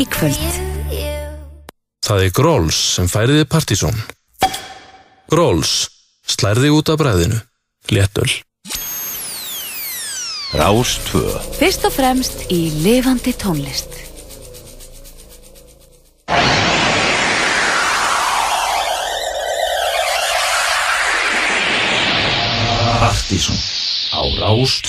í kvöld. Það er Gróls sem færiði partysón. Gróls, slærði út af bræðinu. Léttöl. Rás 2 Fyrst og fremst í lifandi tónlist. Partíson á Rás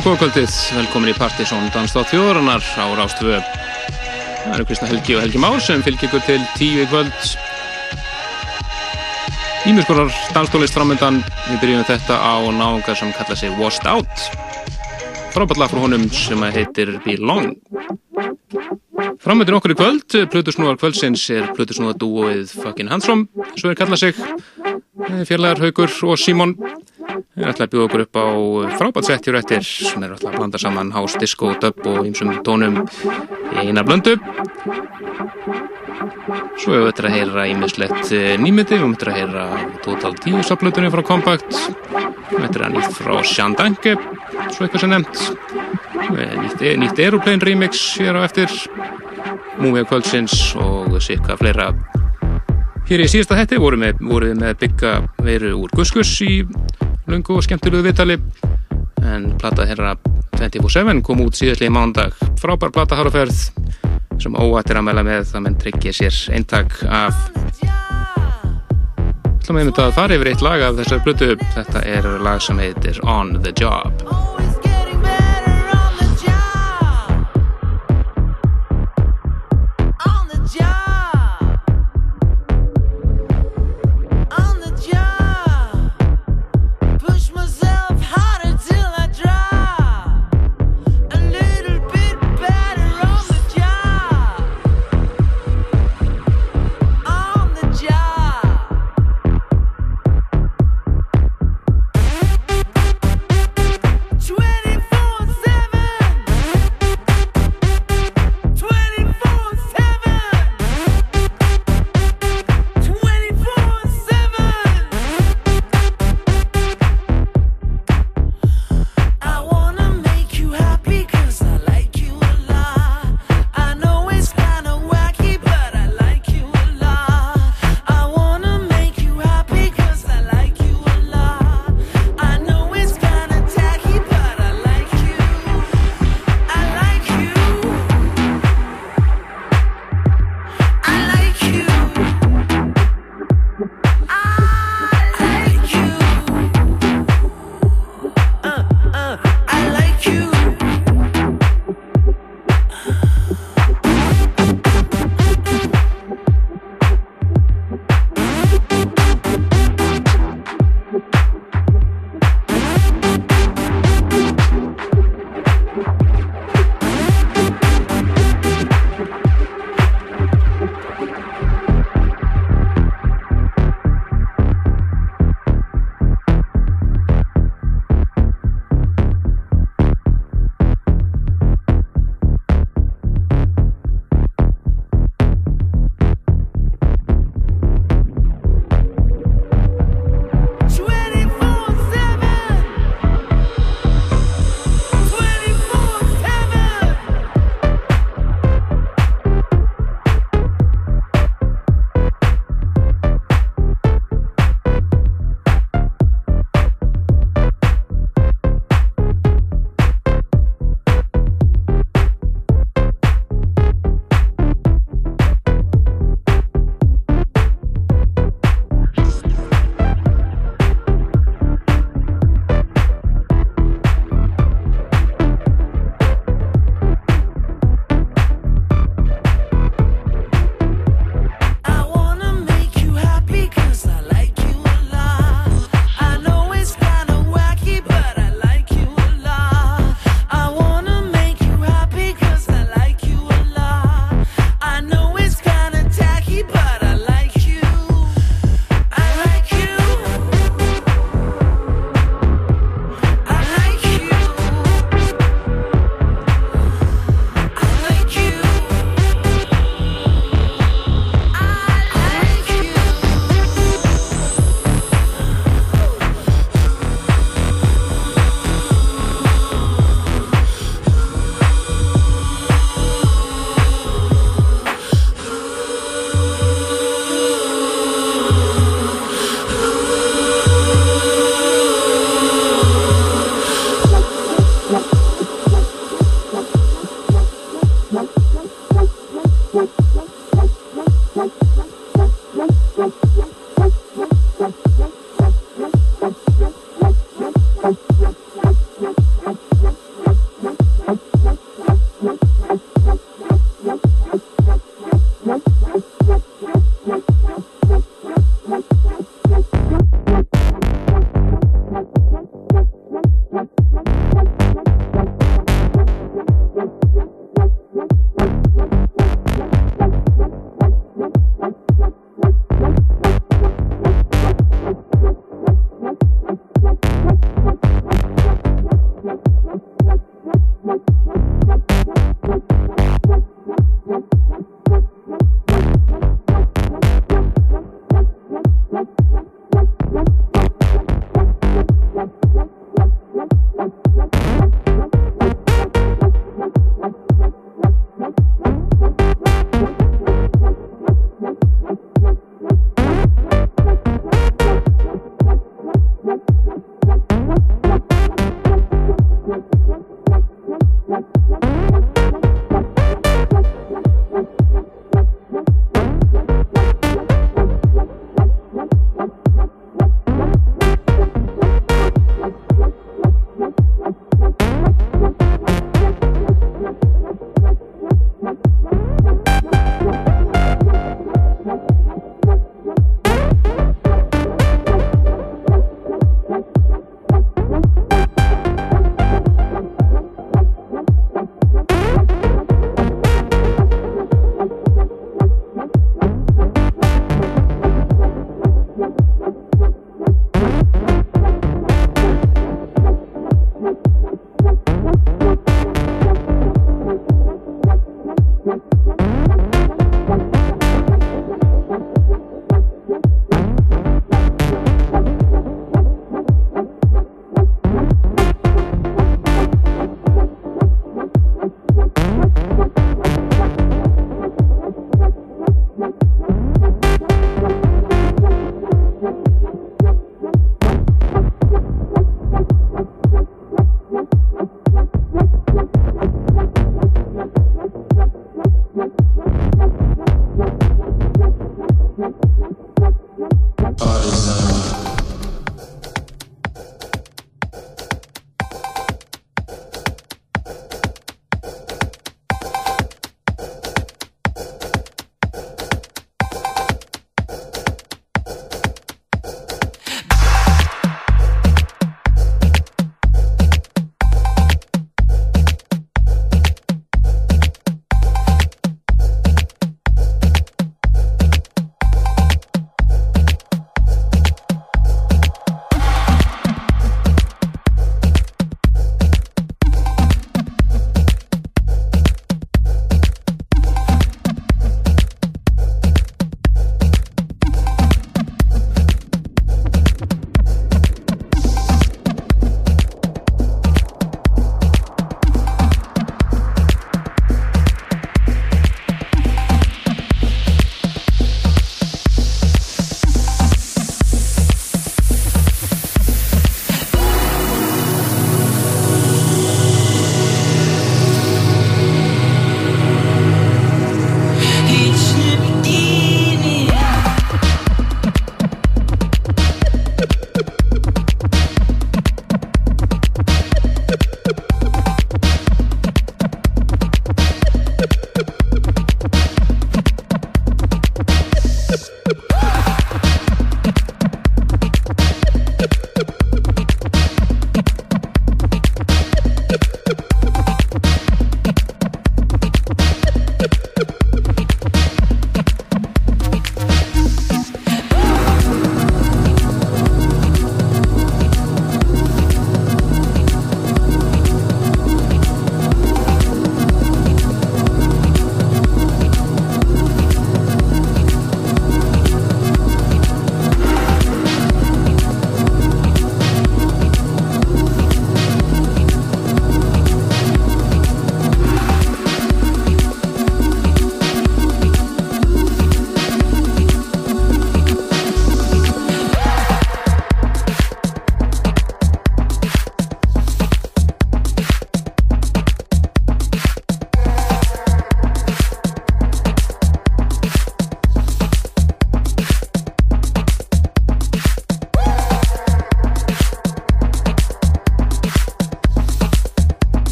Já, góða kvöldið, velkomin í Partisón Danstátt þjóðarinnar á Rástvö. Það eru Kristna Helgi og Helgi Már sem fylgir ykkur til tíu í kvöld. Ímjöskorar danstólist framöndan, við byrjum þetta á náungar sem kalla sig Washed Out. Frábært lag frá honum sem heitir Belong. Framöndan okkur í kvöld, Plutusnúar kvöldsins er Plutusnúar dúoið Fucking Handsome, svo er kallað sig fjarlægar Haugur og Símon. Við alltaf að bjóða okkur upp á frábært sett hér eftir sem er alltaf að blanda saman house, disco, dub og ýmsum tónum í eina blöndu. Svo hefur við þetta að heyra ímislegt nýmyndi, við höfum þetta að heyra Total 10 saplutunni frá Compact, við þetta að nýtt frá Sean Danke, svo eitthvað sem nefnt, nýtt, nýtt Aeroplane remix hér á eftir, Múið kvöldsins og sirka fleira. Hér í síðasta hætti vorum við, vorum við með bygga veru úr Guskus í lungu og skemmtilegu viðtali. En plata herra 24-7 kom út síðastlega í mándag frábær plata háraferð sem óættir að mæla með það menn tryggja sér eintak af. Ætlum við einmitt að fara yfir eitt lag af þessar blötu þetta er lag sem heitir On The Job.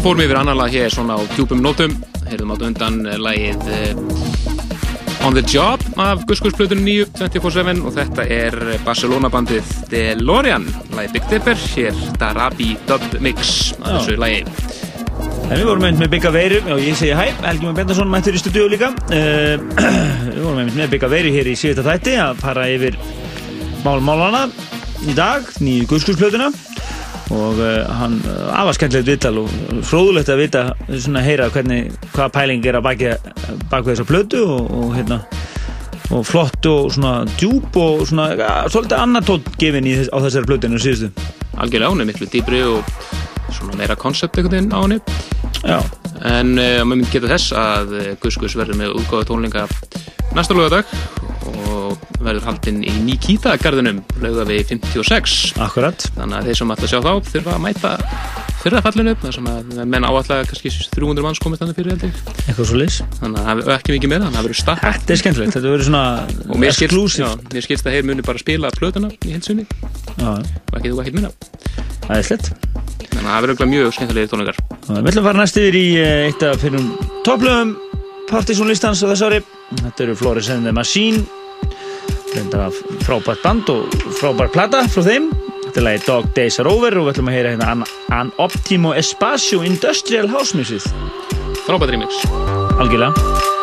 Þá fórum yfir annan lag hér svona á djúpum nótum. Heyrðum átt undan eh, lagið eh, On the Job af Guskursplötunum 9, 24-7 og þetta er Barcelona bandið DeLorean, lagið Big Dipper, hér Darabi Dub Mix Já. þessu lagi. En við vorum einmitt með Bygga Veiru og ég segi hæ, Helgi Már Bendarsson mættur í stúdíu líka uh, Við vorum einmitt með Bygga Veiru hér í síðasta þætti að fara yfir málmálana í dag, nýju guðskursplötuna og uh, hann afar skemmtilegt viðtal og fróðulegt að vita svona heyra hvernig, hvaða pæling er að baki, baki þessa plötu og, og hérna og flott og svona djúb og svona svolítið annar tótt gefin í, á þessari plötinu síðustu. Algjörlega er miklu dýbri og svona meira koncept einhvern veginn á henni. Já, En uh, maður myndi geta þess að uh, Guskus verður með útgáðu tónlinga næsta lögadag og verður haldinn í Nikita garðinum lögða við 56. akkurat Þannig að þeir sem ætla að sjá þá þurfa að mæta fyrra fallinu þar sem að menn áallega kannski 300 manns komist þannig fyrir heldur. eitthvað svo leys Þannig að það er ekki mikið meira, þannig að það verður statt. Þetta er skemmtilegt, þetta verður svona Og mér skilst, að þeir muni bara spila plötuna í heilsunni Já, og ekki þú ekkert minna. það er slett Þannig að það verður mjög skemmtilegir tónleikar. Við ætlum að fara næst yfir í eh, eitt af fyrir topplöfum Partisan listans á þess ári Þetta eru and the Machine Þetta er frábært band og frábært plata frá þeim. Þetta er lagi Dog Days Are Over og við ætlum að heyra hérna An, An Optimo Espacio Industrial House Music. Frábært remix. Algjörlega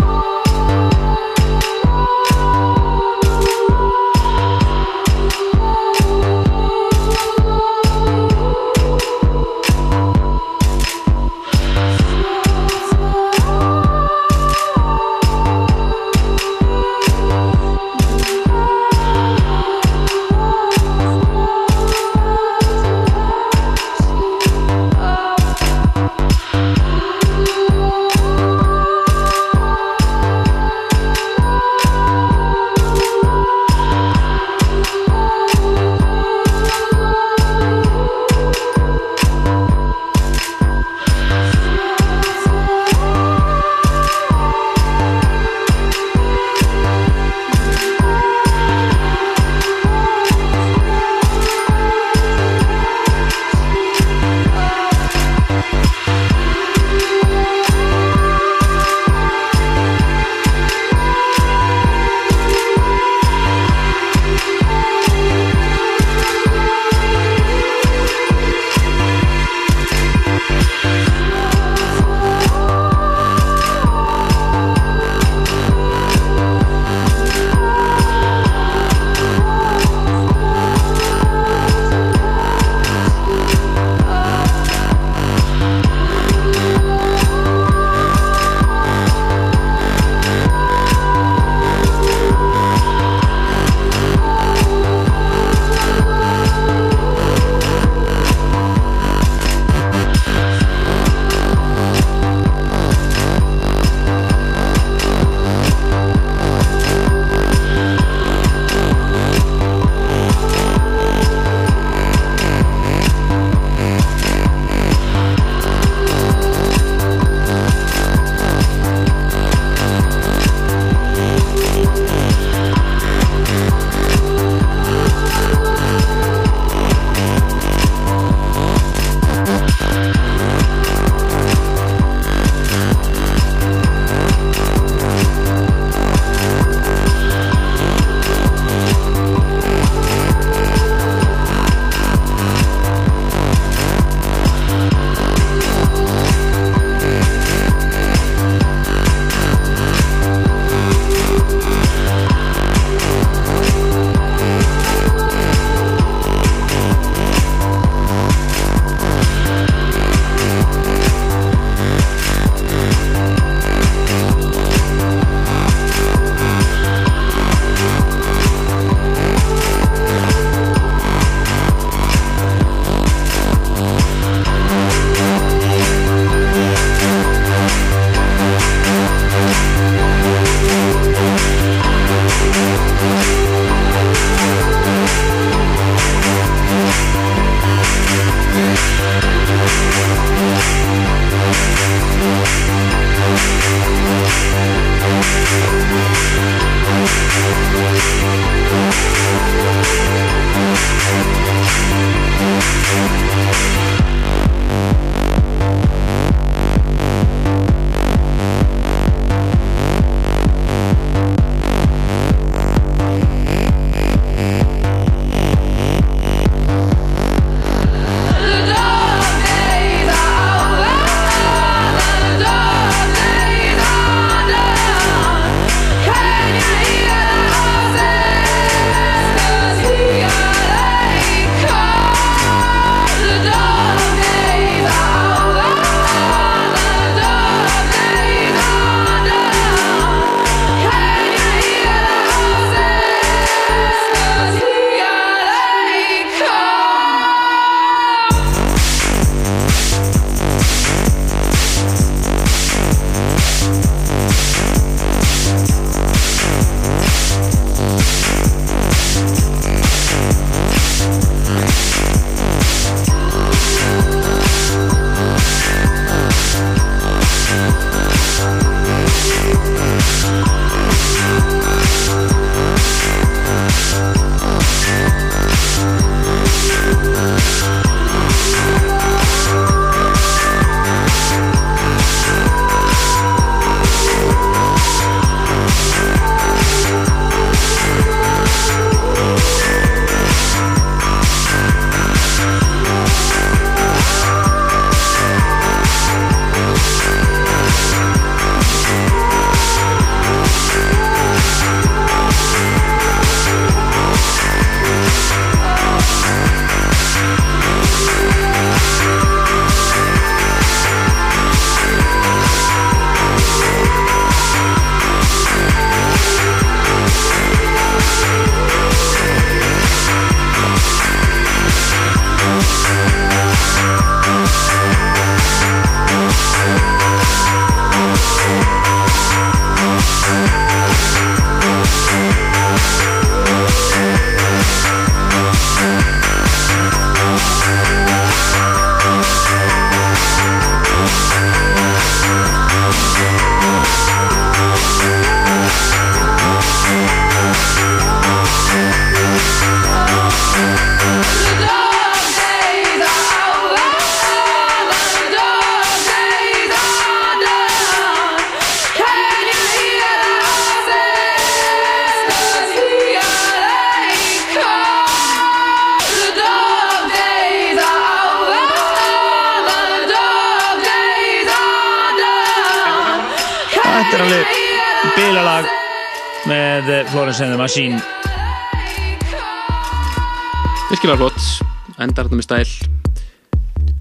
endar þetta með stæl.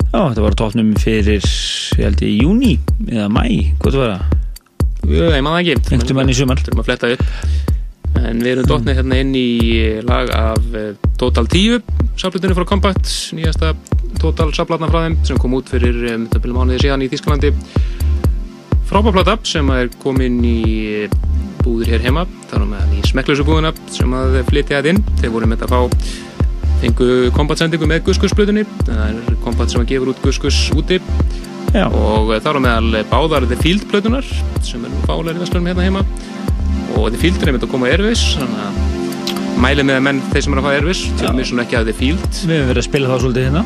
Já, þetta var tóknum fyrir ég held í júni eða mæ, hvað var það? Ég man það ekki. Einhvern mann í sumar. Þurfum að fletta upp. En við erum dotnið hérna inn í lag af eh, Total 10 Saflutunni frá Compact Nýjasta Total saflatna frá þeim sem kom út fyrir um, þetta byrjum mánuði síðan í Þísklandi Frábárplata sem er komin í eh, búður hér heima. Þar á meðan í smekklösu búðuna sem að flytja þetta inn. Þeir voru með að fá fengu Compact sendingu með Guskus-blutunni það er Compact sem að gefur út Guskus úti. Já, og þar á meðal báðar The Field plötunar sem er nú fálega í vestlunum hérna heima. Og The Field er einmitt að koma á Airways þannig að mæli með menn þeir sem er að fá Airways. Tölum við svona ekki að The Field. Við hefum verið að spila það svolítið hérna.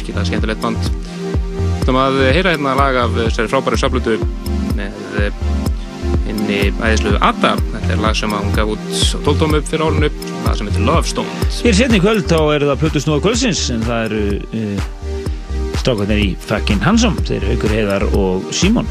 Skiljaði skemmtilegt band. Þannig að heyra hérna lag af þessari frábæru saflutu með henni æðislu Ada. Þetta er lag sem hún gaf út á 12 tómu upp fyrir árunu lag sem heitir Love Stones. Hér setni kvöld þá eru það Plutus Nóða kvöldsins en það eru uh, strákarnir í Fucking Handsome þeir eru Haukur Heiðar og Símon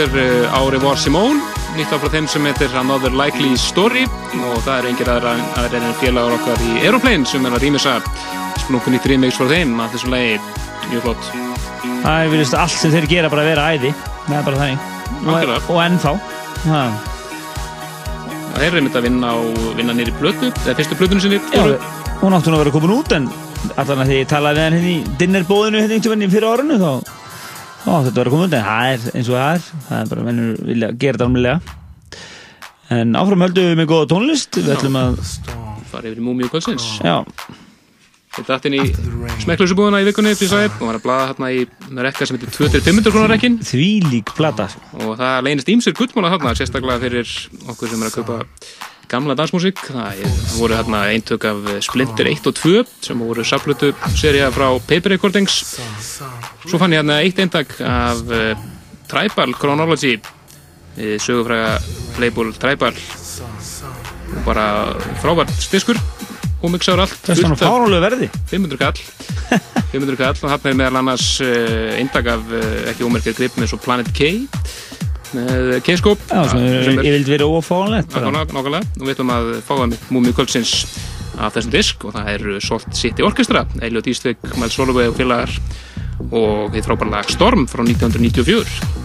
Er uh, Ári War Simone, nýtt af frá þeim sem heitir Another Likely Story og það er engir aðra aðra en félagar okkar í Aeroplane sem er að rýmisa splunkunni remix frá þeim að þessum lagi mjög flott. Það er virðist allt sem þeir gera bara að vera æði. Það er bara. Algjörlega. Og, og ennþá. Ha. Það er reynd að vinna vinna nýri plötu, eða fyrstu plötunum sinni. Já, hún átti nú að vera komin út en að því ég talaði við hann hérna í dinnerbóðinu hérna einhvern veginn fyrir árunni þá átti þetta að vera komin út en það er eins og það er. Það er bara mennur vilja gera þetta almennilega. En áfram höldum við með góða tónlist. Við ætlum að fara yfir í Múmiu kvöldsins. já, Þetta datt inn í smekklausu búðuna í vikunni og var að blaða hérna í rekka sem heitir 2500 krónar rekkin því lík plata. Og það leynist ímsir guttmála þarna sérstaklega fyrir okkur sem er að kaupa gamla dansmusík það er- voru hérna eintök af Splinter 1 og 2 sem voru saplötu seria frá Paper Recordings svo fann ég hérna eitt eintak af uh, Tribal Chronology uh, sögufræga label Tribal. Og bara frábært stiskur ómixaður allt það er svona fáránlega verði. 500 kall. 500 kall og hann er meðal annars uh, eindag af ekki ómerkir grip með svo Planet K með K-skóp já, sem ég vildi vera ófáránlegt bara. nákvæmlega og við ætlum að fá það með Múmi Kvöldsins af þessum disk og það er Salt City Orchestra Elliot Eastwick, Miles Holloway og félagar og við frábæra lag Storm frá 1994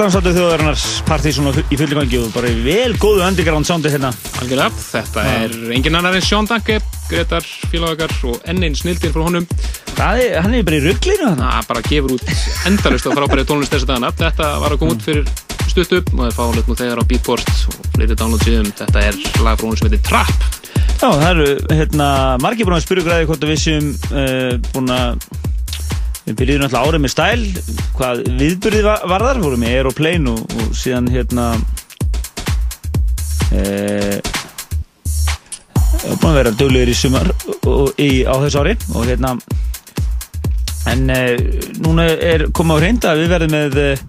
dansáttu þjóðarinnar partysón í fulli gangi og bara í vel góðu underground soundi hérna. Algjörlega, þetta er engin annar en Sean Danke, Gretar, félagar og enn einn snildin frá honum. Það er, hann er bara í rugglinu þarna. Það bara gefur út endalust á frábæri tónlist þess að dagana. Þetta var að koma út fyrir stutt upp og það er fálut nú þegar á Beatport og fleiri download síðum. Þetta er lag frá honum sem heitir Trap. Já, það eru hérna, margir búin að spyrja græði hvort að við séum uh, búin að við byrjuðum alltaf árið með stæl hvað viðbyrðið var, varðar vorum með Aeroplane og, og síðan hérna uh, búin að vera döglegir í sumar og, í, á þessu ári og hérna en uh, núna er komið á hreint að við verðum með uh,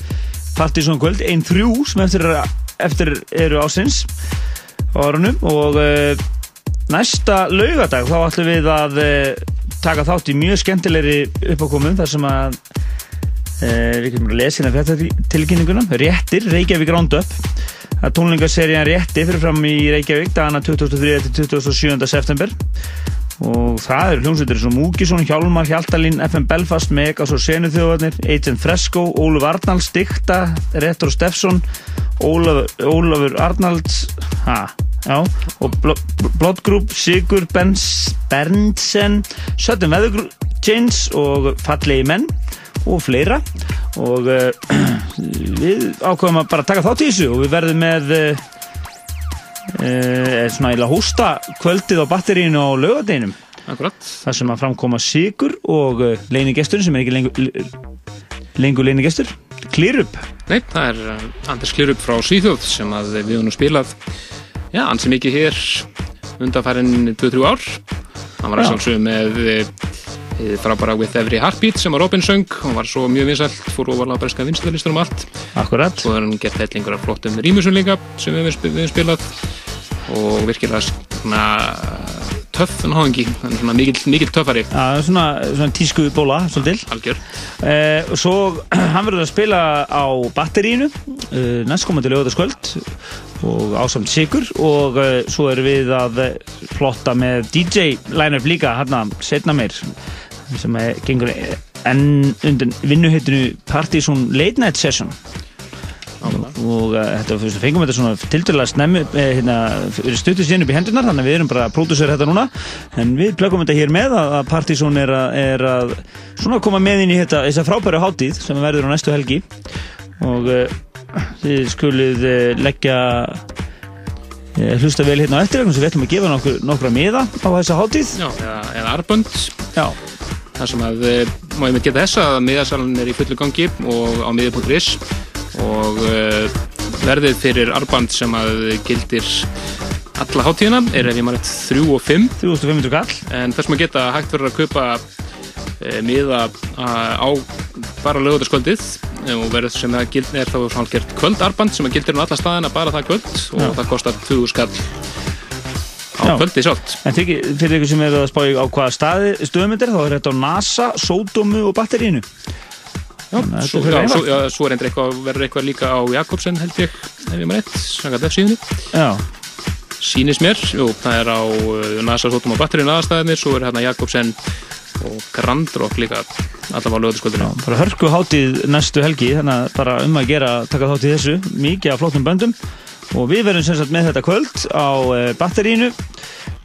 Partizón kvöld, einn þrjú sem eftir, eftir eru ásins á árunum og uh, næsta laugadag þá ætlum við að uh, taka þátt í mjög skemmtilegri uppákomum þar sem að uh, við kemur að lesa hérna fjartatilkynninguna Réttir, Reykjavík Roundup það er tónlingarserían Rétti fyrir fram í Reykjavík dagana 23. til 27. september og það eru hljómsveitir sem Múkisson, Hjálmar, Hjaltalín, FM Belfast, Megas og Senuþjóðarnir, Agent Fresco, Óluf Arnalds, Dikta, Retro Steffsson, Ólafur Arnalds, ha, já, og Blood Group, Sigur Berndsen, Sudden Weather Chains og Fallegi Menn og fleira. Og uh, við ákveðum að bara taka þátt í þessu og við verðum með uh, uh, svona eða hústa kvöldið á batterínu á lögadeginum Akkurat. þar sem að framkoma Sigur og leinigestur sem er ekki lengur, lengur leinigestur Klírup Nei, það er Anders Klírup frá Svíþjóð sem að við höfum nú spilað já, ansi mikið hér undanfærin 2-3 ár. Hann var að Já. sjálfsögum með eh, frábæra With Every Heartbeat sem var Robin söng. Og var svo mjög vinsælt fór ofalega breska vinstalistur um allt. Akkurat. Svo er hann gert hellingur af flottum rýmusum líka sem við höfum spilað og virkilega svona töff en er svona mikill töffari. Já, svona, svona tísku bóla, svolítil. Algjör. Eh, og svo hann verður að spila á batterínu uh, næstkomandi lögataskvöld og ásamt sigur. Og uh, svo erum við að eh, plotta með DJ line-up líka hérna setna meir sem er, gengur enn undir vinnuheitinu Partizón Late Night Session og uh, þetta fyrst, fengum þetta svona tildulega snemmi eh, hérna, stuttu síðan upp í hendunar þannig að við erum bara að pródusera þetta núna. En við plöggum þetta hér með að, að Partizón er, er að svona koma með inn í þetta, þessa frábæru hátíð sem verður á næstu helgi. Og uh, þið skulið leggja hlusta vel hérna á eftir sem við ætlum að gefa nokkur, nokkra miða á þessa hátíð. Já, eða, arbönd Já, þar sem að eh, má ég með geta þess að miðasalun er í fullu gangi og á miði.is og uh, verðið fyrir arband sem að gildir alla hátíðina er ef ég maður 3 og 5 3500 kall. En þess maður geta hægt verið að kaupa uh, miða á bara lögutaskvöldið og verð sem það gild, er þá hálfgert kvöldarband sem að gildir um alla staðina bara það kvöld. Og Já. það kostar 20 skall á Já. kvöldið sjálft. En fyrir, fyrir ykkur sem er að spá á hvaða staði stöðmyndir þá er þetta á NASA, Sódómu og batterínu svo, er já, svo, já, svo er eitthvað, verður eitthvað líka á Jakobsen held ég, ef ég maður rétt, sangat F-síðunni. Sýnis mér, jú, það er á uh, NASA Sotum og batterinu aðstæðinir, svo er hérna Jakobsen og Grand Rock líka, allavega á lögðaskvöldinu. bara hörku hátíð næstu helgi þannig að bara um að gera taka þátt í þessu mikið af flottum böndum og við verðum sem sagt með þetta kvöld á uh, batterínu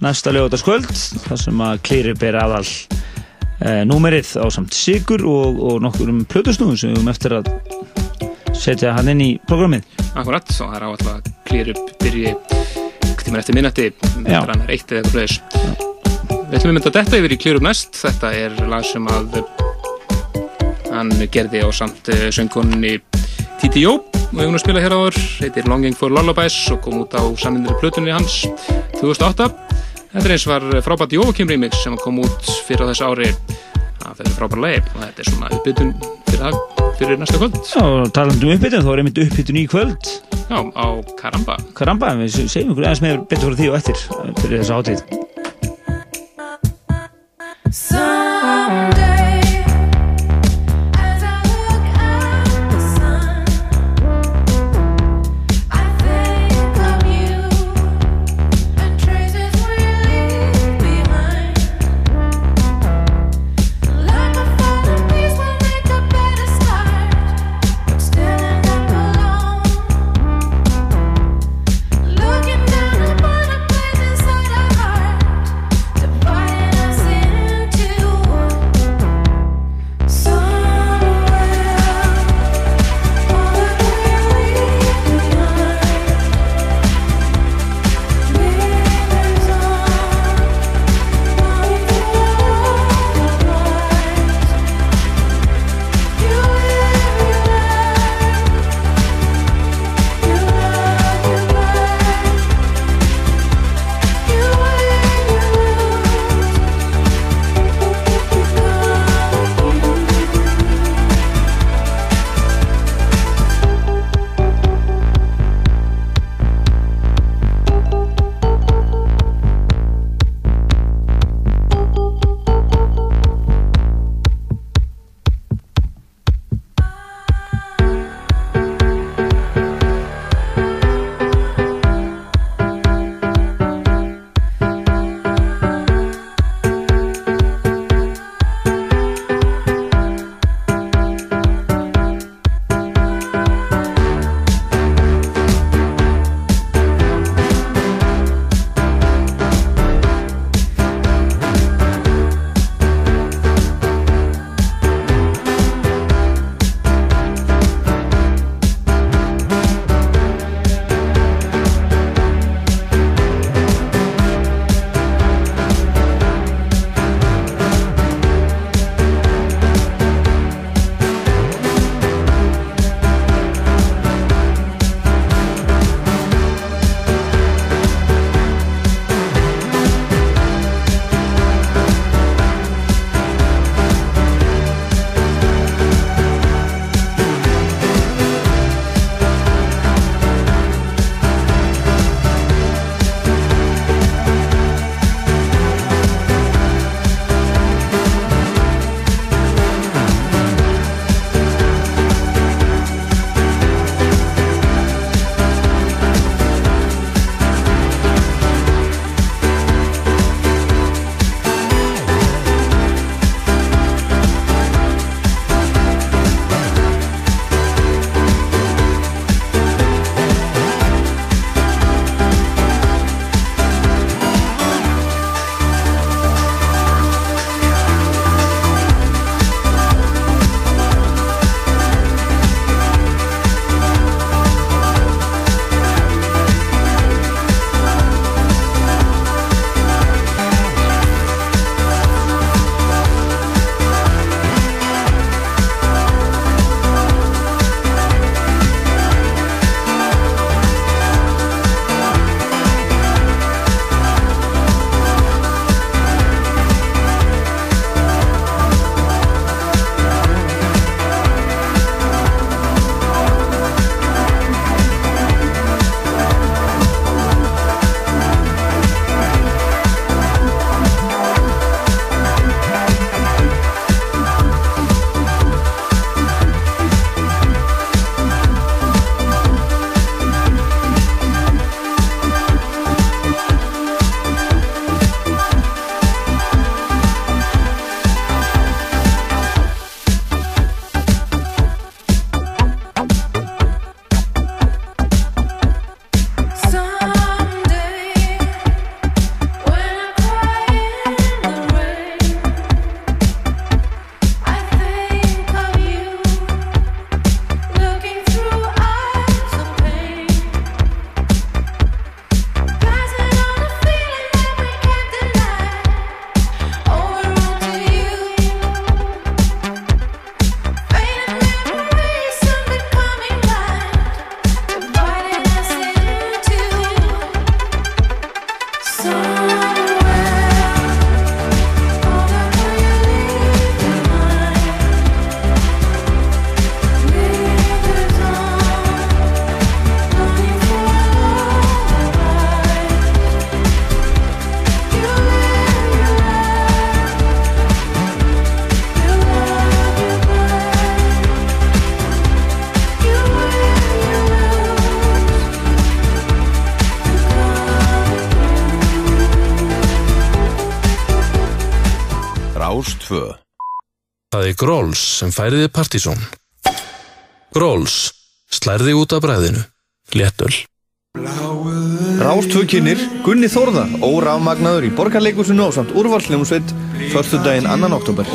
næsta lögutaskvöld þar sem að klýri ber aðal uh, númerið á samt sigur og, og nokkur um plötusnúðum sem við höfum eftir að setja hann inn í programmið Akkurat, og það er á alltaf að klýra upp byrji tímar eftir Já. hann er eitt eða eitthvað fleis. Við ætlum að mynda þetta yfir í klýra upp næst, þetta er lag sem að hann gerði á samt söngkonunni Titi Jó og við höfum að spila hér áður, heitir Longing for Lullabies og kom út á samindir plötunni hans 2008. Þetta er eins var frábært Jóvakim remix sem kom út fyrir á þessu ári af þessu frábæra lagi og þetta er svona uppbytun fyrir, fyrir næsta kvöld. og talandi um uppbytun þá er einmitt uppbytun í kvöld Já, á Karamba. Karamba, við segjum ykkur eins með betur fyrir því og eftir fyrir þessa hátíð Gróls sem færiði Partíson. Gróls, slærði út af bræðinu. Léttöl. Rástvö kynir Gunni Þórðar, órafmagnaður í borgarleikusinu á samt úrvalsljómsveit, förstu daginn 2. oktober.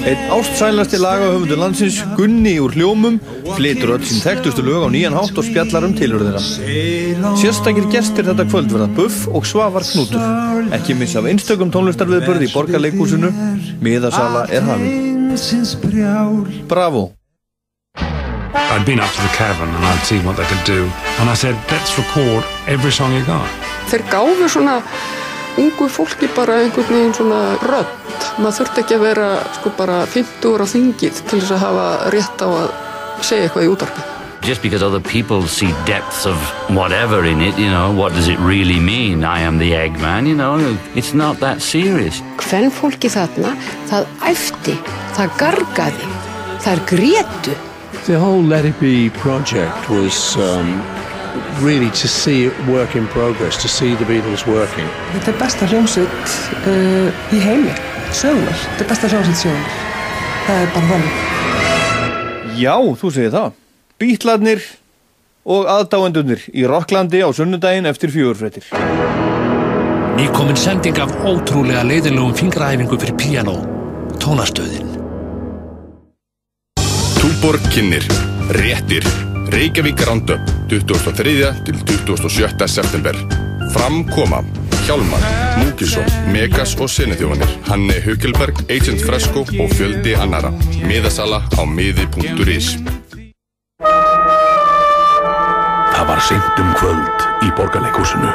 Einn ástsælasti lagahöfundur landsins, Gunni úr hljómum, flytur öll sín þekktustu lög á nýjan hátt og spjallar um tilhörðina. Sérstakir gestir þetta kvöld verða Buff og Svavar Knútur. Ekki missa af einstökum tónlistarviðbörði í borgarleikusinu, miðasala er hafin. Bravo! I'd been up to the cavern and I'd seen what they could do. And I said, let's record every song you got. Þeir gáfu svona ungu fólki bara einhvern veginn svona rödd. Maður þurfti ekki að vera sko bara 50 ára á þingið til þess að hafa rétt á að segja eitthvað í útarpi. Just because other people see depths of whatever in it, you know, what does it really mean? I am the Eggman, you know, it's not that serious. Hvenn fólki þarna, það æfti, það gargaði, það grétu. The whole Let It Be project was um, really to see it work in progress, to see the Beatles working. Þetta er besta hljómsveit uh, í heimi, sögunar. Þetta er besta hljómsveit sögunar. Það er bara þannig. Já, þú segir það. Bítlarnir og aðdáendunir í Rocklandi á sunnudaginn eftir fjögurfréttir. Nýkomin sending af ótrúlega leiðilegum fingraæfingu fyrir piano, tónastöðin. Túborg kynir Réttir Reykjavík Roundup 23. til 27. september Fram koma Hjálmar, Múkisson, Megas og Senethjófanir Hanni Haukelberg, Agent Fresco og fjöldi annara Miðasala á miði.is var seint um kvöld í borgarleikúsinu.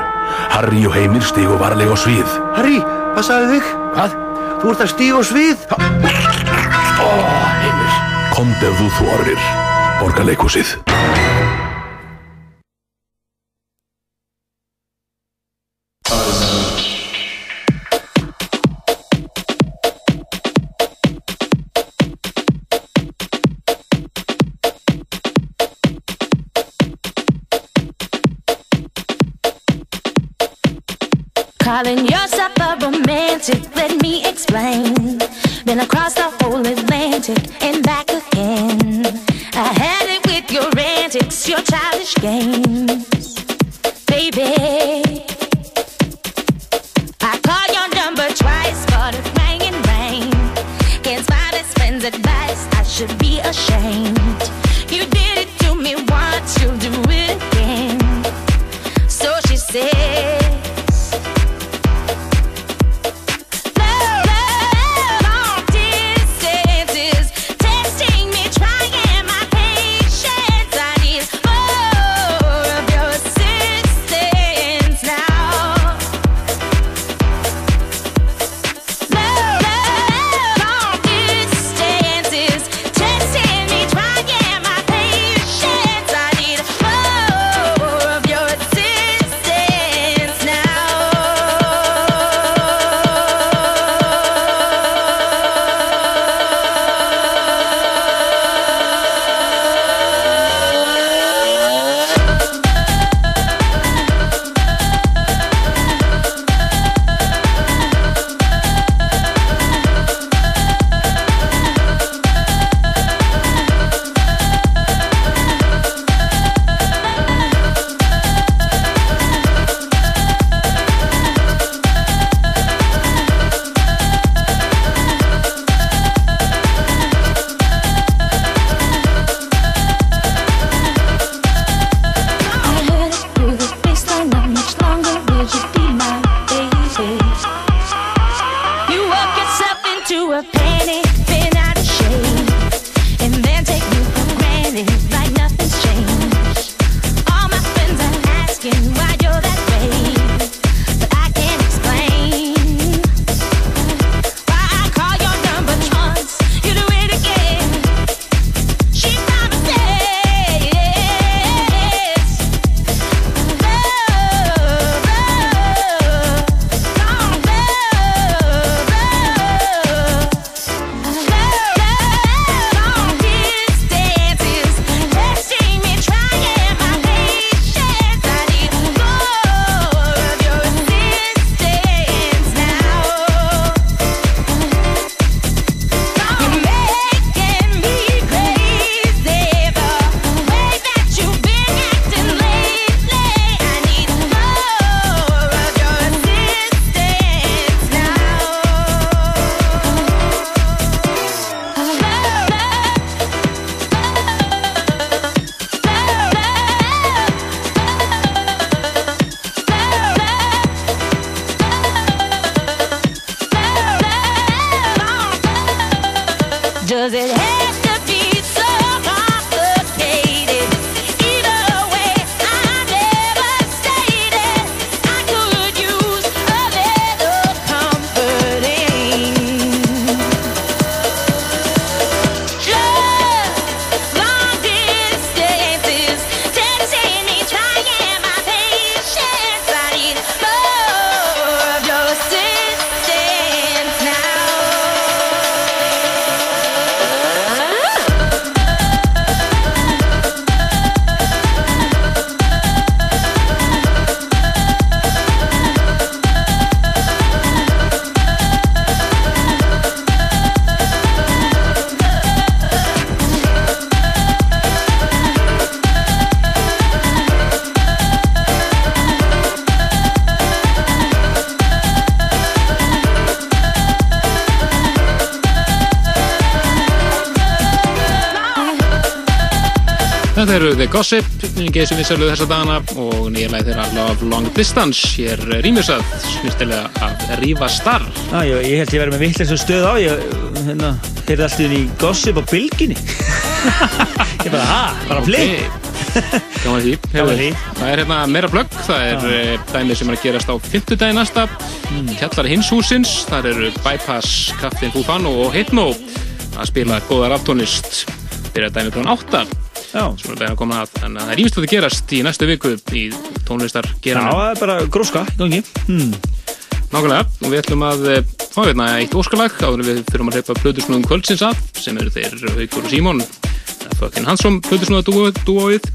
Harry og Heimir stígu varlega á svið. Harry, hvað sagði þig? Hvað? Þú ert að stíga á svið? Ó, Heimir. Komd ef þú þorir. Borgarleikúsið. Þetta eru The Gossip, geysum við sérlega þessa dagana og nýjarlega þeirra Love Long Distance. Hér rýmisað snýstilega af Rífa Starr. Já, ég, ég held ég verið með vittlega stöð á, ég hérna, heyrði alltaf í gossip á bylginni. ég bara, ha, bara flip. Gaman því. Gaman því. Það er hérna meira plögg, það er uh, dæmið sem er að gerast á 50 dagi næsta. Mm. Kjallar hins húsins, þar eru Bypass, Captain Fufano og Hypno að spila góða raftónist fyrir að dæmið klón 8. Já. Sem er að koma að, en það er ímest að gerast í næstu viku í tónlistar Já, geranum. það er bara gróska í gangi. Hmm. Nákvæmlega, og við ætlum að eh, fá hérna eitt óskalag áður við þurfum að hleypa plötusnúðum kvöldsins af sem eru þeir Haukur og Símon Fökkin Hansson, plötusnúða dúóið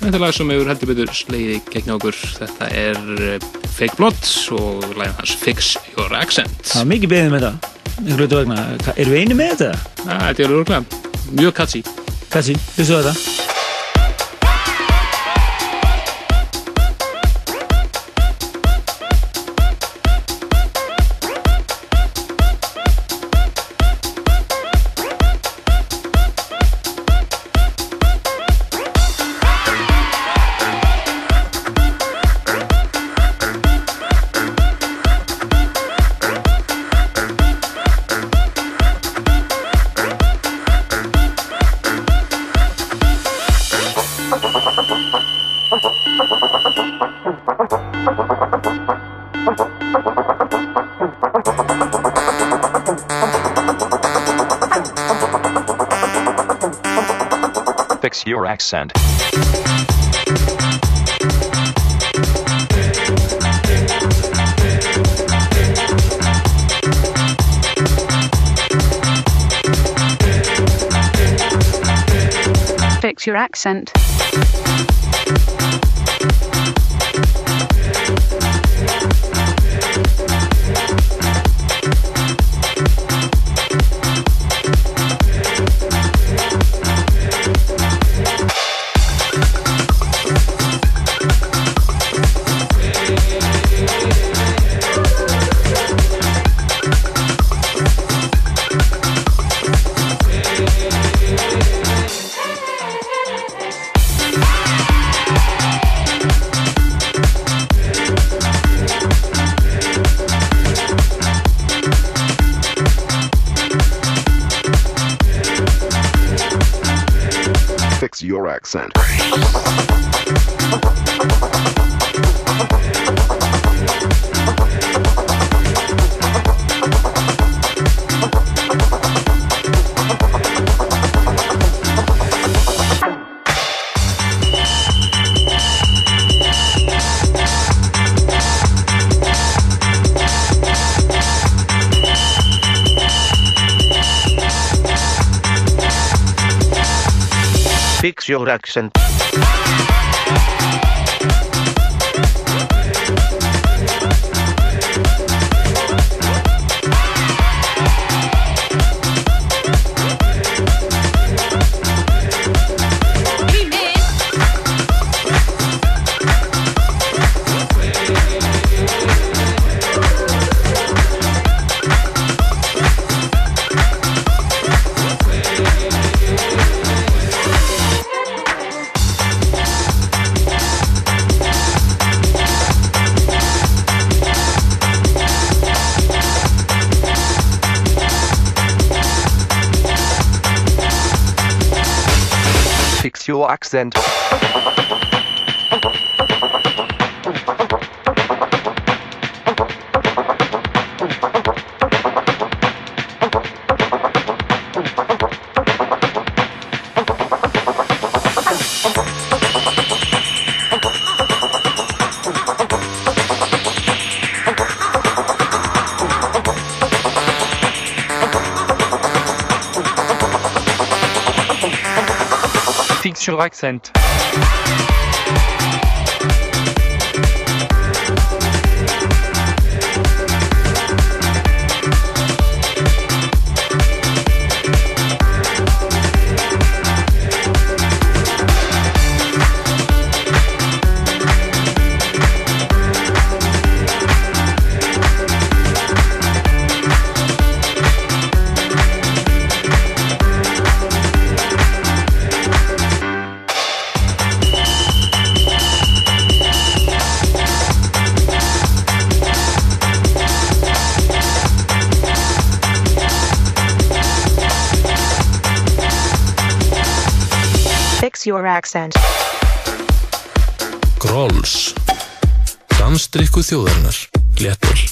Þetta er lag sem hefur heldur betur sleiði gegn okkur Þetta er eh, Fake Blood og lagin hans Fix Your Accent Það var mikið beðið með þetta. Erum við einu með þetta? Ja, Þetta er örgulega mjög catchy Catchy, hlustu þetta. Fix your accent. Fix your accent. Fix accent. Fix your accent. Accent. Grolls. Dansdrykku þjóðarinnar. Léttöl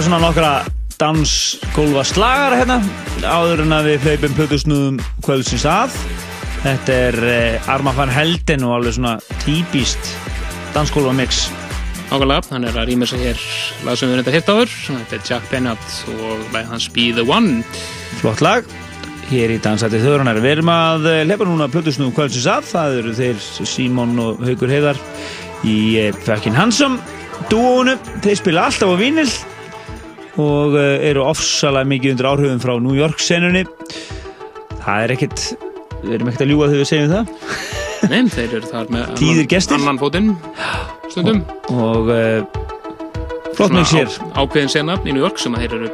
spila svona nokkra dansgólfa slagara hérna áður en að við hleypum plötusnúðum kvöldsins að. Þetta er eh, Arma van Helden og alveg svona típist dansgólfa mix Ákvæmlega, hann er að rýma sig hér lag sem við reynda hitt áður. Þetta er Jack Bennett og lag hans Be The One. Flott lag. Hér í Dansætti þjóðrunar Við erum að eh, hleypa núna plötusnúðum kvöldsins að. Það eru þeir Símon og Haugur Heiðar í eh, Fucking Handsome dúónu, þeir spila alltaf á vínil og eh, eru ofsalega mikið undir áhrifum frá New York senunni. Það er ekkert við erum ekkert að ljúga þegar við segjum það. Nei, þeir eru þar með Tíðir gestir. annan fótinn stundum. Og uh, flott mjög sér á, ákveðin sena í New York sem að þeir eru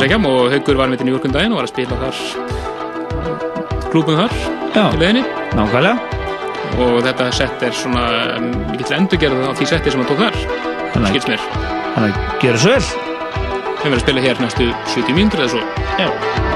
segjum og Haugur var með til New York um daginn og var að spila þar klúbum þar Já. í leiðinni. Nákvæmlega. Og þetta sett er svona um, mikill endurgerð á því setti sem hann tók þar. Skilst mér. Þannig að gera svo vel Verðum að spila hér næstu 70 mínútur eða svo. Já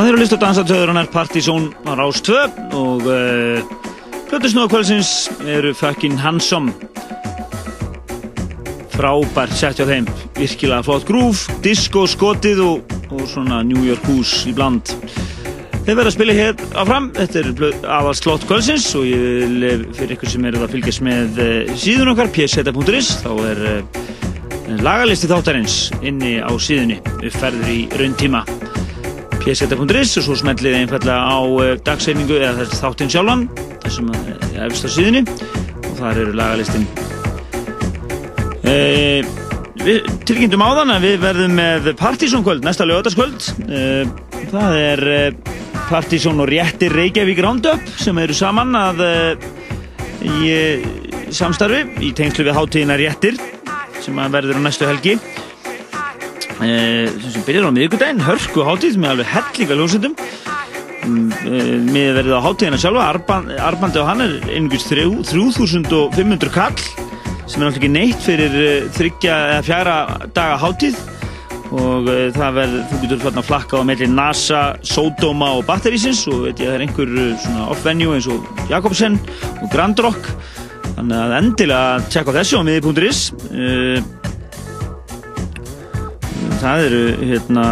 Þeir eru að lista dansatöðurinnar Partizón á Rás 2 og uh, Plötusnúða kvöldsins eru fucking handsome. Frábært sett hjá þeim. Virkilega flott grúf, disco skotið og, og svona New York hús í bland. Þeir verða að spila hér áfram, þetta er aðal slott kvöldsins og ég vil eh, fyrir ykkur sem eru að fylgjast með uh, síðun okkar pseta.is þá er uh, lagalisti þáttarins inni á síðunni. Uppferður í raun tíma pseta.is og svo smellið einfallega á uh, dagseiningu eða þáttinn sjálfan þessum er efst á síðunni. Og þar eru lagalistin. Uh, Við tilkynntum á þann að við verðum með partysónkvöld næsta lögataskvöld uh, það er partysón og réttir Reykjavík Roundup sem eru saman að í samstarfi í tengslu við hátíðina réttir sem verður á næstu helgi sem byrjar á miðugudaginn, hörku hátíð með alveg hellinga ljósundum með verið á hátíðina sjálfa Arband, Arbandi og hann er einhvers 3500 kall sem er náttúrulega ekki neitt fyrir þryggja eða fjara daga hátíð. Og það verður, þú getur þarna flakka á melli NASA, Sodoma og Batterísins og veit ég að það er einhver svona off-venue eins og Jakobsen og Grand Rock. Þannig að endilega tjekka á þessu á miði.is það eru hérna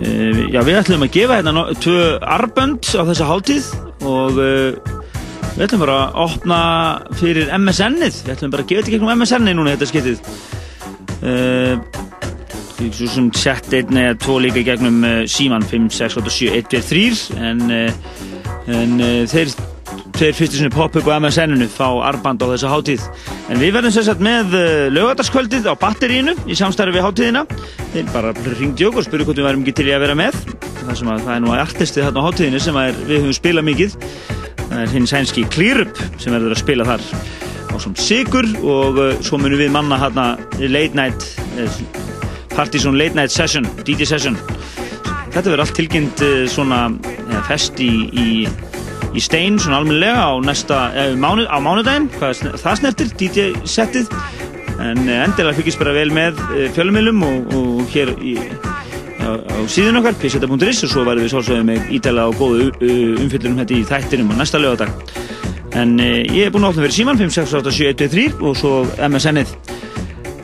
uh, já við ætlum að gefa hérna tvö arbönd á þessa háltíð og uh, við ætlum bara að opna fyrir MSN-ið við ætlum bara að gefa þetta gegnum MSN-ið núna þetta skiptið. Uh, svo sem sett einn eða tvo líka gegnum síman 5, 6, 8, 7, 1, 2, 3 en, en þeir tveir fyrstu sinni pop-up á MSN-inu fá arband á þessa hátíð. En við verðum sérstaklega með lögataskvöldið á batterínu í samstarfi við hátíðina. Þeir bara ringdi okkur og spurði hvort við værum ekki til í að vera með. Það að það er nú artistið þarna á hátíðinu sem er, við höfum spilað mikið. Það er hinn sænski Clearup sem verður að spila þar á som Sigur og uh, svo munum við manna hérna late night uh, Partizón late night session DJ session. Þetta verður allt uh, svona fest í, í í stein svona almennilega á næsta eh, mánu, á mánudaginn, hvað það snertir DJ-settið en eh, endilega fyrkist bara vel með eh, fjölumilum og, og hér í, á, á síðun okkar pseta.is og svo varum við svolsögum með ítala og góðu umfyllunum þetta í þættinum á næsta lögadag en eh, ég er búinn að opna fyrir síman 5687123 og svo MSN-ið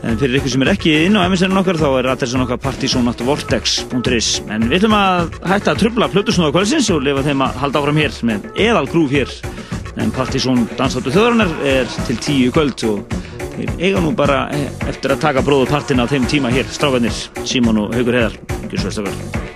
en fyrir ykkur sem er ekki inn á MSN okkar þá er adressan okkar partysónatvortex.is en við ætlum að hætta að trubla plötusnóða kvælsins og lifa þeim að halda áfram hér með eðal grúf hér. En partysón dansáttu þjóðarinnar er til tíu kvöld og eiga nú bara eftir að taka bróðupartin á þeim tíma hér strágarnir Símon og Haugur Heðar ekki svo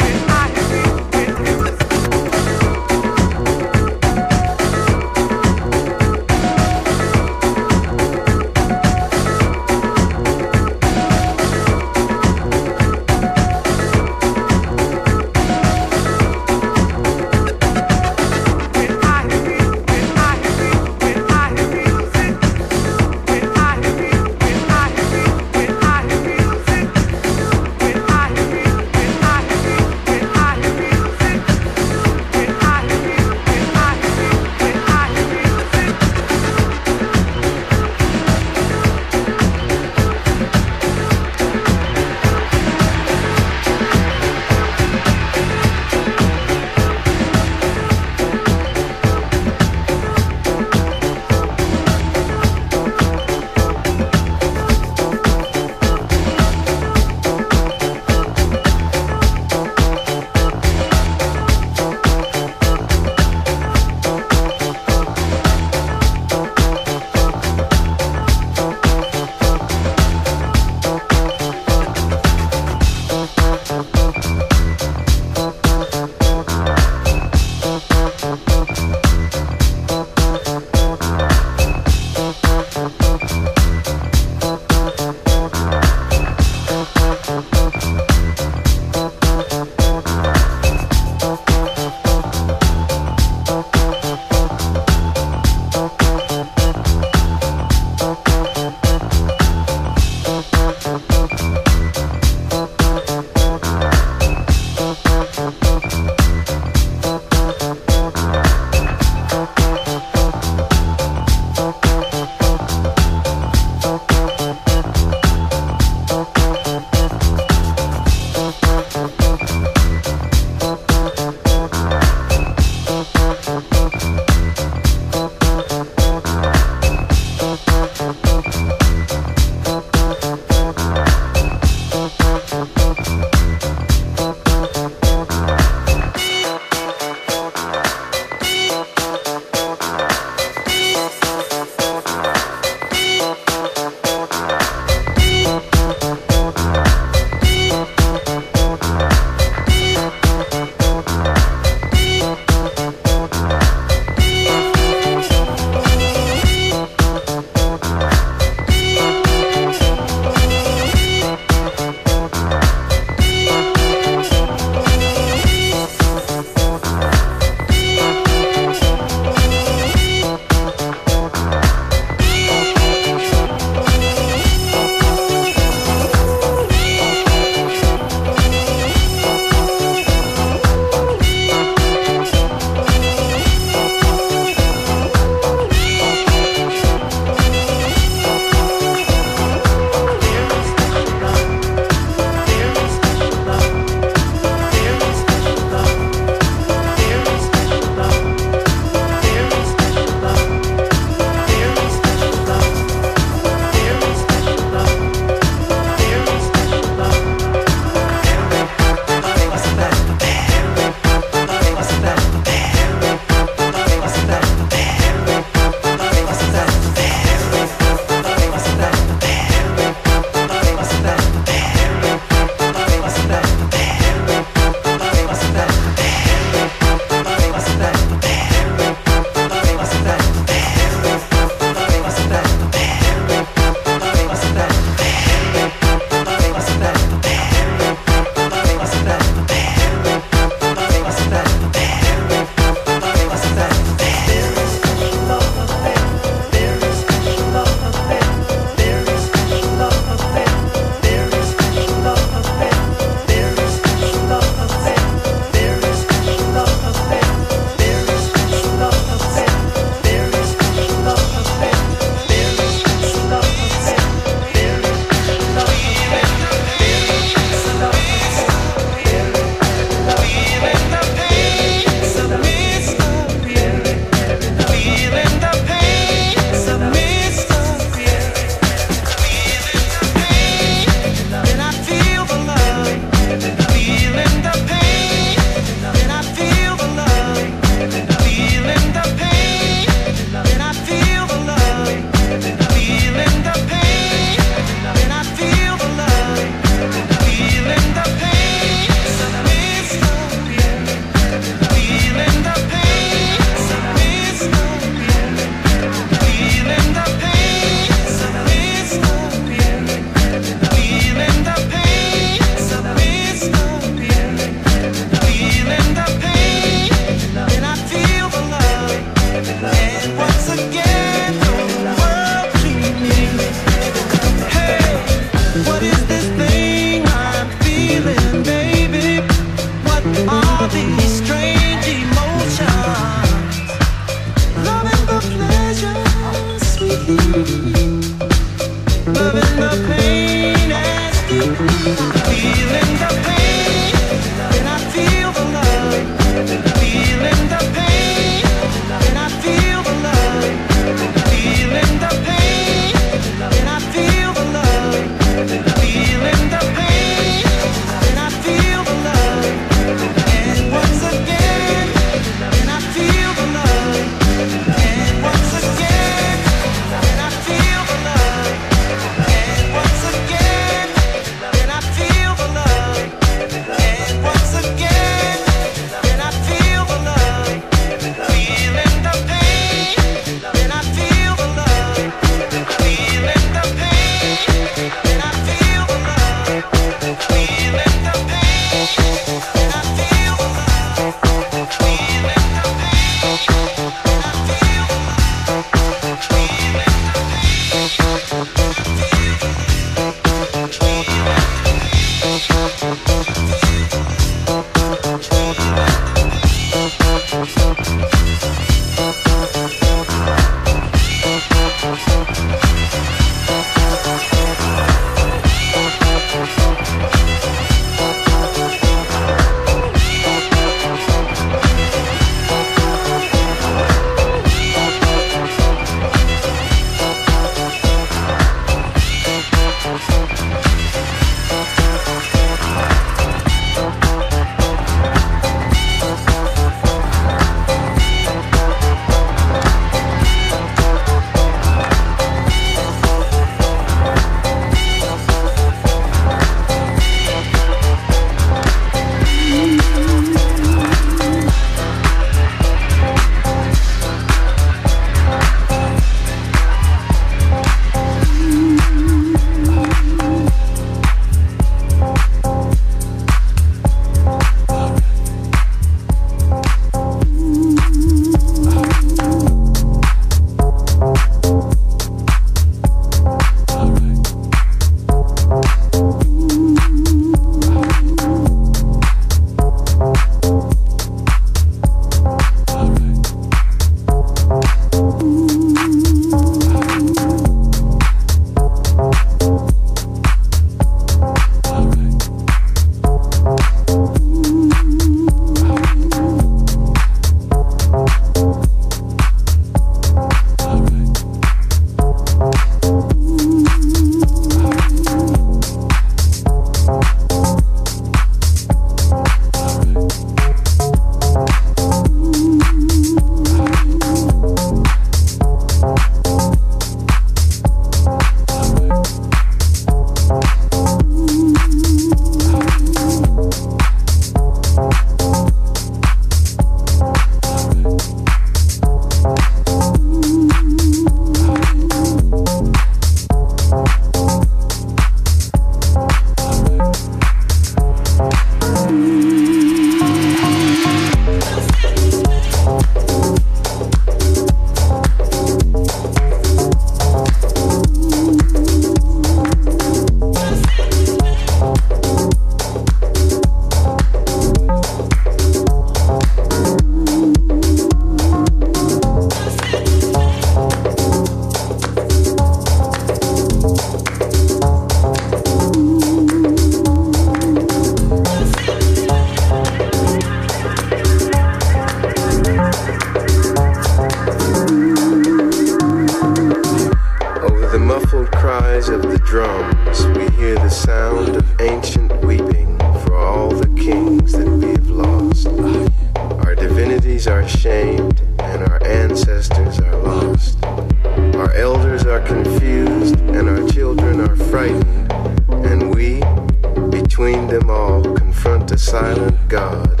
them all confront a silent God,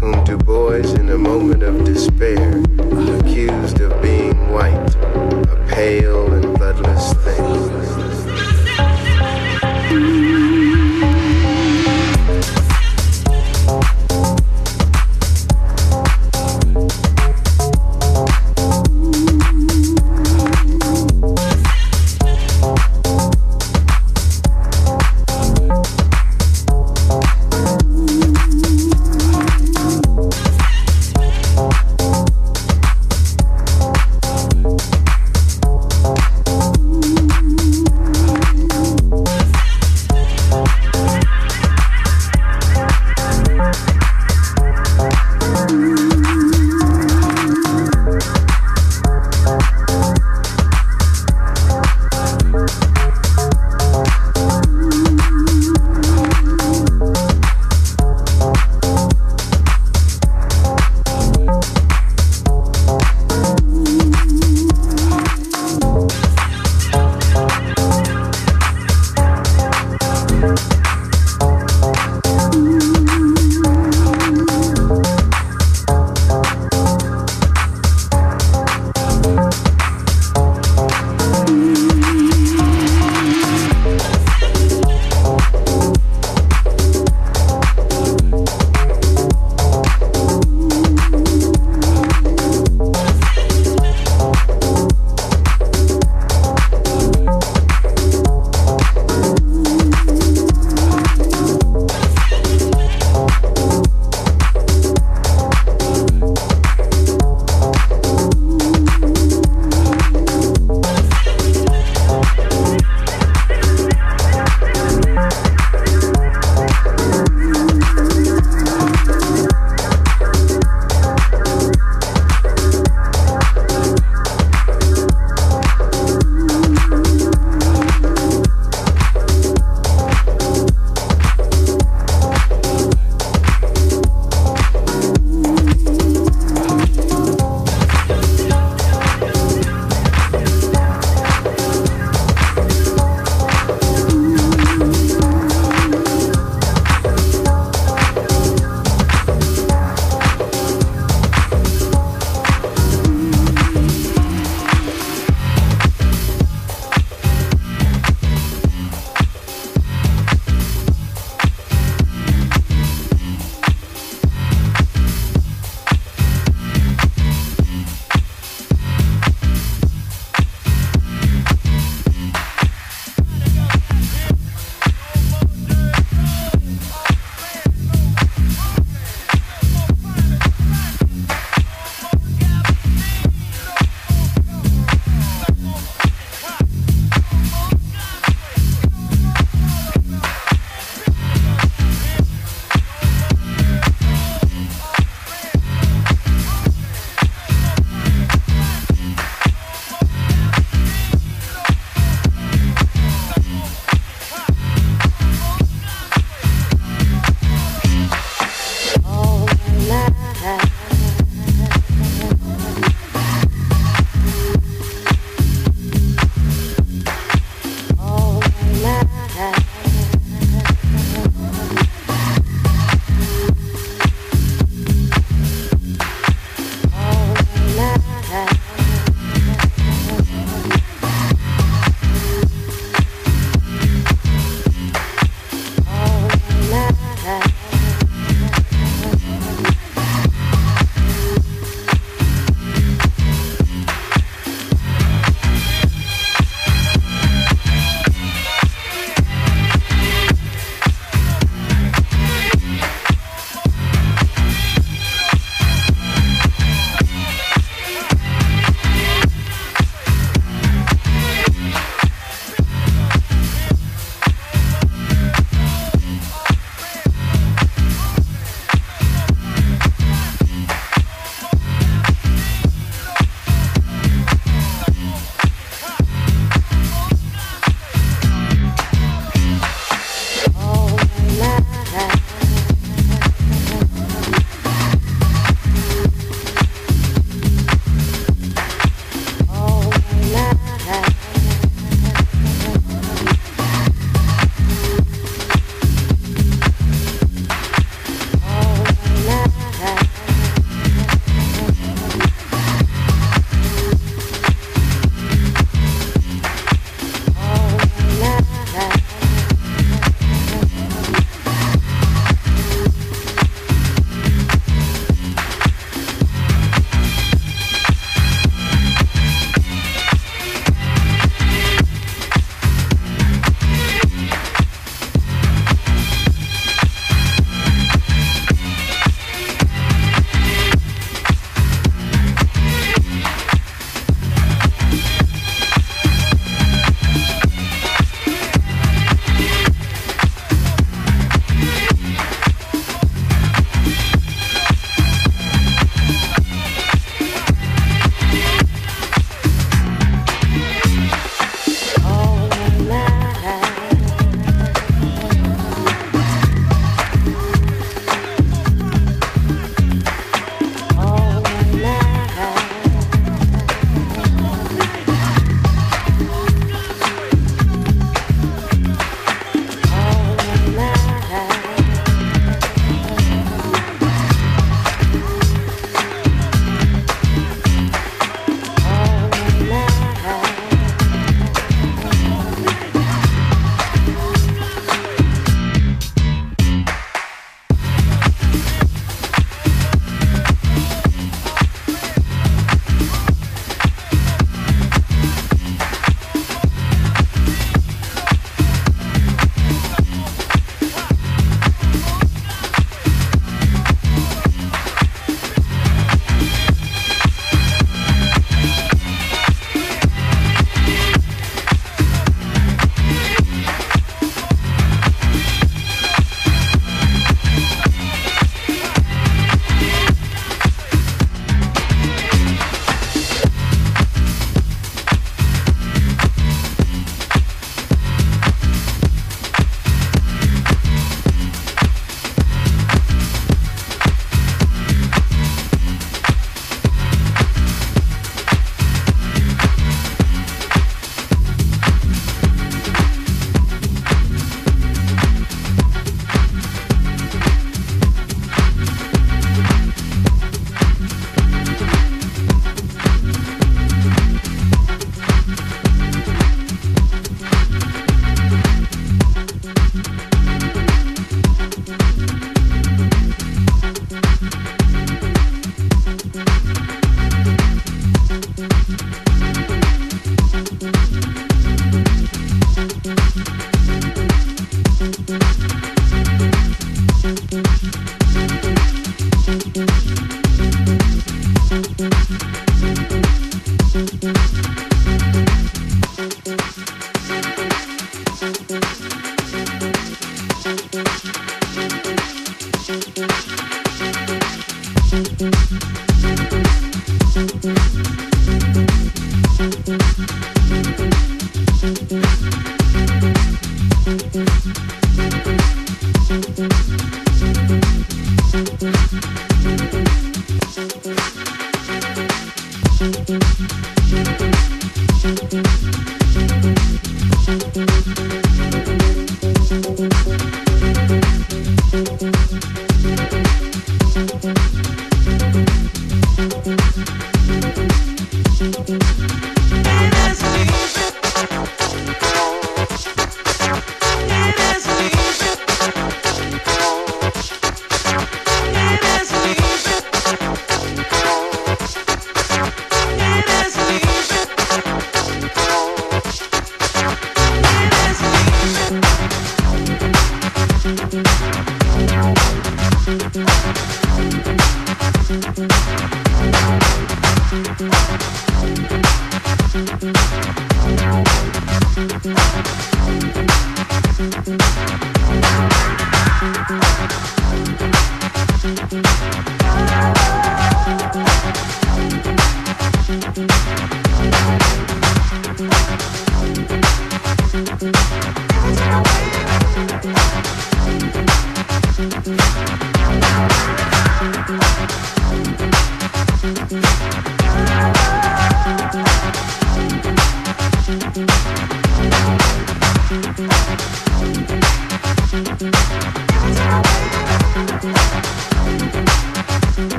whom Du Bois, in a moment of despair,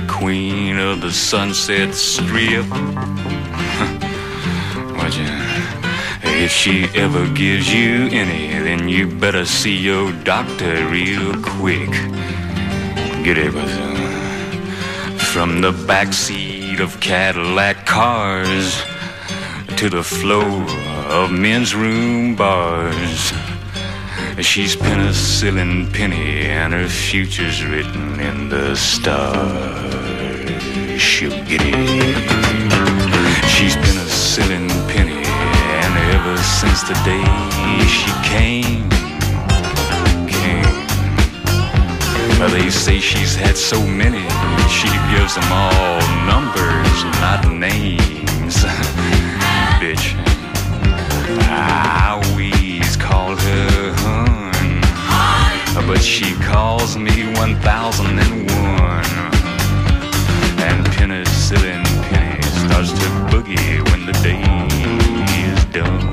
the queen of the Sunset Strip. Watch. If she ever gives you any, then you better see your doctor real quick. Get it, From the backseat of Cadillac cars to the floor of men's room bars. She's penicillin penny, and her future's written in the stars. She'll get it. She's penicillin penny, and ever since the day she came, came. Well, they say she's had so many, she gives them all numbers, not names. Bitch, I always called her hun, but she calls me 1001. Penicillin penny starts to boogie when the day is done.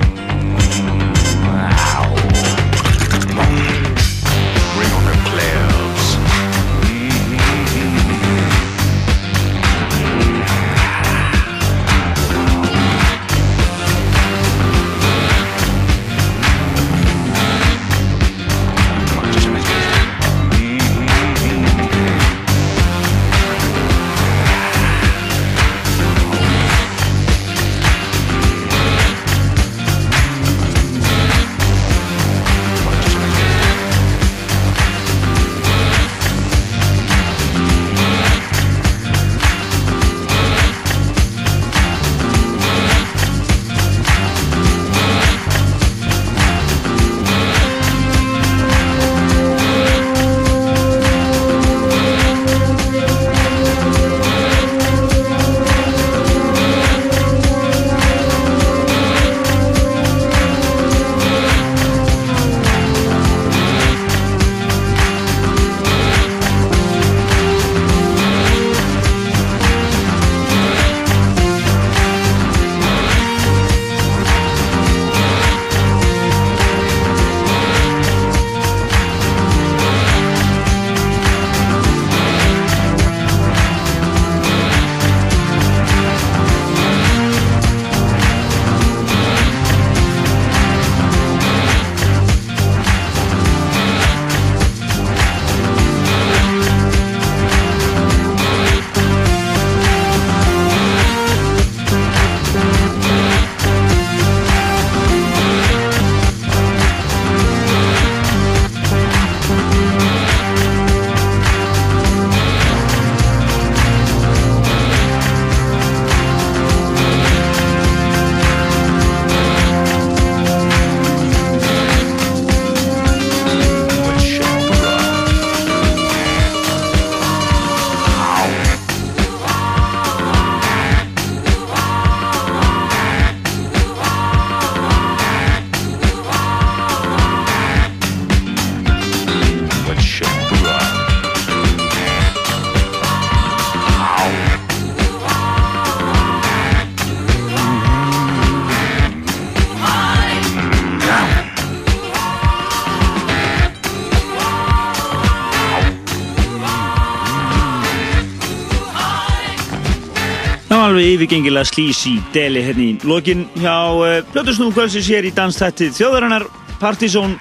Alveg yfirgengilega slís í deli hérna í lokin hjá uh, Plötusnúm kvöldsins hér í danstættið þjóðarinnar Partizón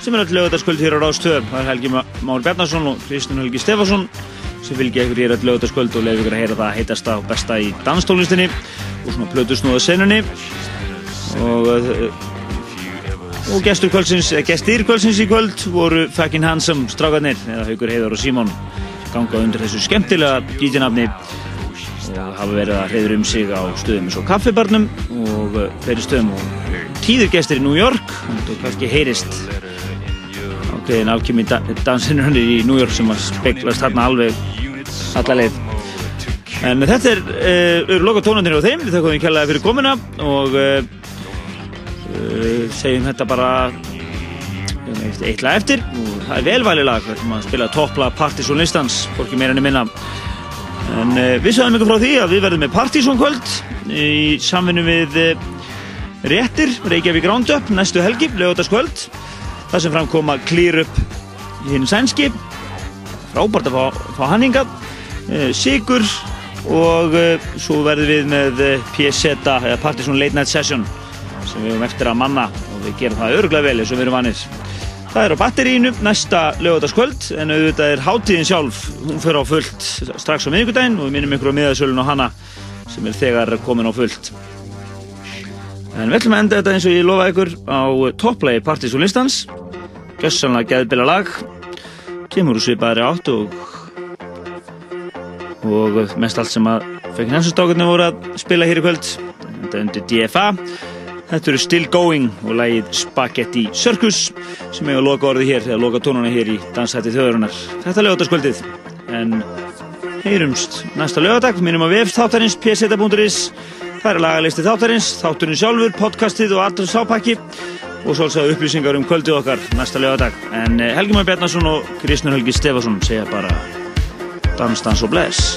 sem er öll lögutaskvöld hér á Rástöð. Það er Helgi Már Bjarnarsson og Kristján Helgi Stefansson sem fylgja ykkur hér öll lögutaskvöld og leiður ykkur að heyra það heitasta og besta í danstónlistinni og svona Plötusnúða senunni og uh, og gestur kvöldsins, eða gestir kvöldsins í kvöld voru Fucking Handsome strákarnir eða Haugur Heiðar og Símón ganga undir þessu skemmtilega DJ-nafni og hafa verið að hreyður um sig á stöðum eins og kaffibarnum og uh, fleiri stöðum og tíður gestir í New York. Og kannski heyrist ákveðin afkjömi dansinu hann í New York sem að speklast þarna alveg alla leið. En þetta er, uh, eru loka tónandir á þeim. Við þakkum við kjallaði fyrir komuna og uh, uh, segjum þetta bara eitt, lag eftir. Og það er velvæli lag við ætlum að spila toppla Partizón listans fólki meira enn minna en uh, við sagðum ykkur frá því að við verðum með Partizón kvöld í samvinnu við uh, Réttir, Reykjavík Roundup næstu helgi, lögutaskvöld það sem framkoma Clear Up í hinn sænski frábært að fá, fá hann hingað uh, Sigur og svo verðum við með PSZ eða Partizón Late Night Session sem við höfum eftir að manna og við gerum það öruglega vel eins og við erum vanir. Það er á batterínu næsta lögadaskvöld en auðvitað er hátíðin sjálf, hún fyrir á fullt strax á miðugudaginn og við minnum ykkur á miðasölun og hana sem er þegar komin á fullt. En við ætlum að enda þetta eins og ég lofa ykkur á topplagi Partizón listans, gössanlega geðbila lag, kemur úr svipaðri átt og, og mest allt sem að fekkin hensastákarnir voru að spila hér í kvöld, þetta undir DFA. Þetta eru Still Going og lægið Spaghetti Circus sem hefur loka orðið hér, eða loka tónuna hér í Dansætti þjóðarinnar. Þetta er lögataskvöldið, en heyrumst næsta lögadag, minnum að vefst þáttarins pseta.is, það er lagalisti þáttarins, þátturinn sjálfur, podcastið og allur sápakki og svolítið upplýsingar um kvöldið okkar næsta lögadag. En eh, Helgi Már Bjarnason og Kristnur Helgi Stefason segja bara dans, dans og bless.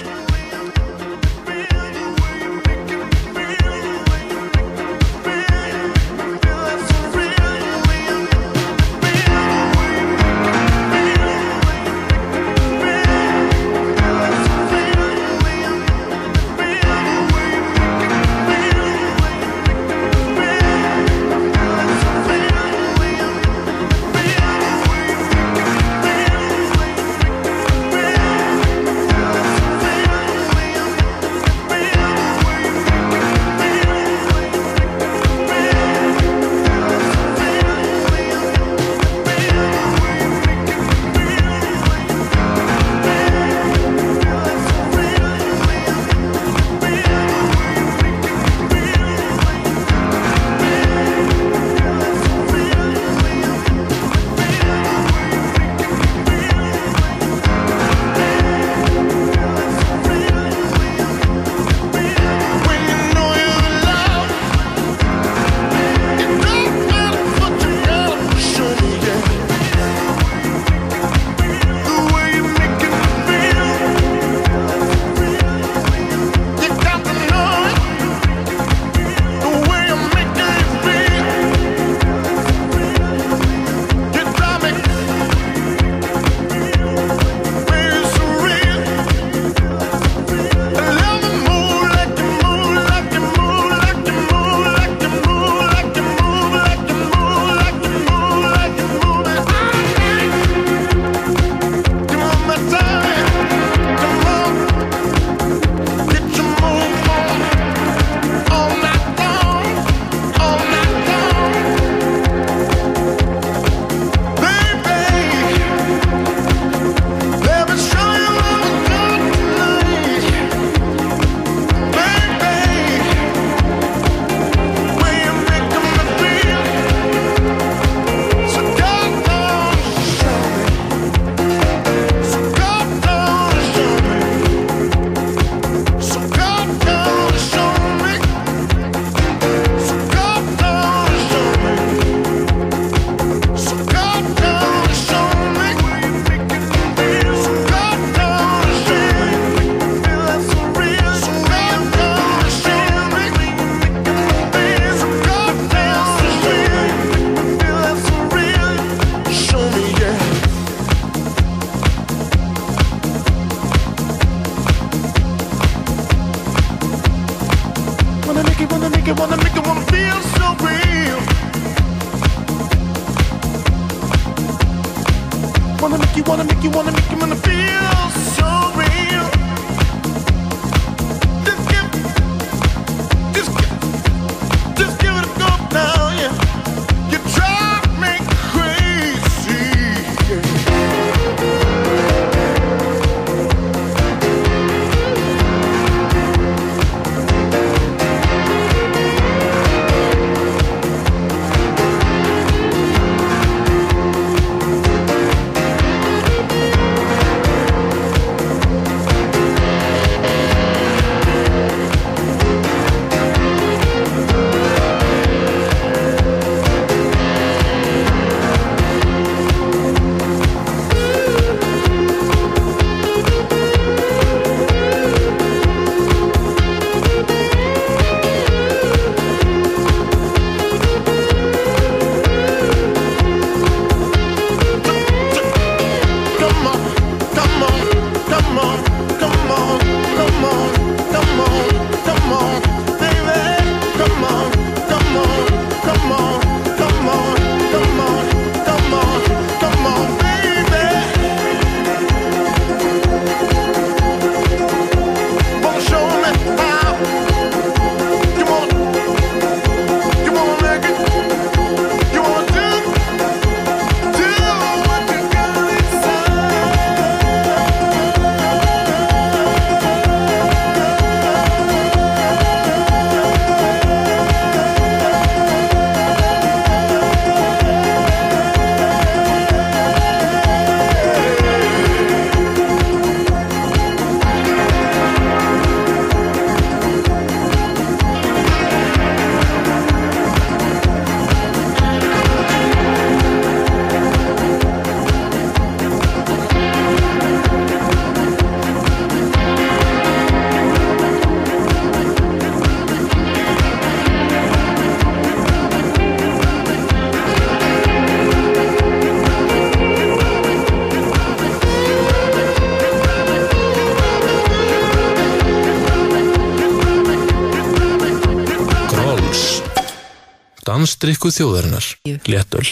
Grolls Dansdrykku þjóðarinnar Léttöl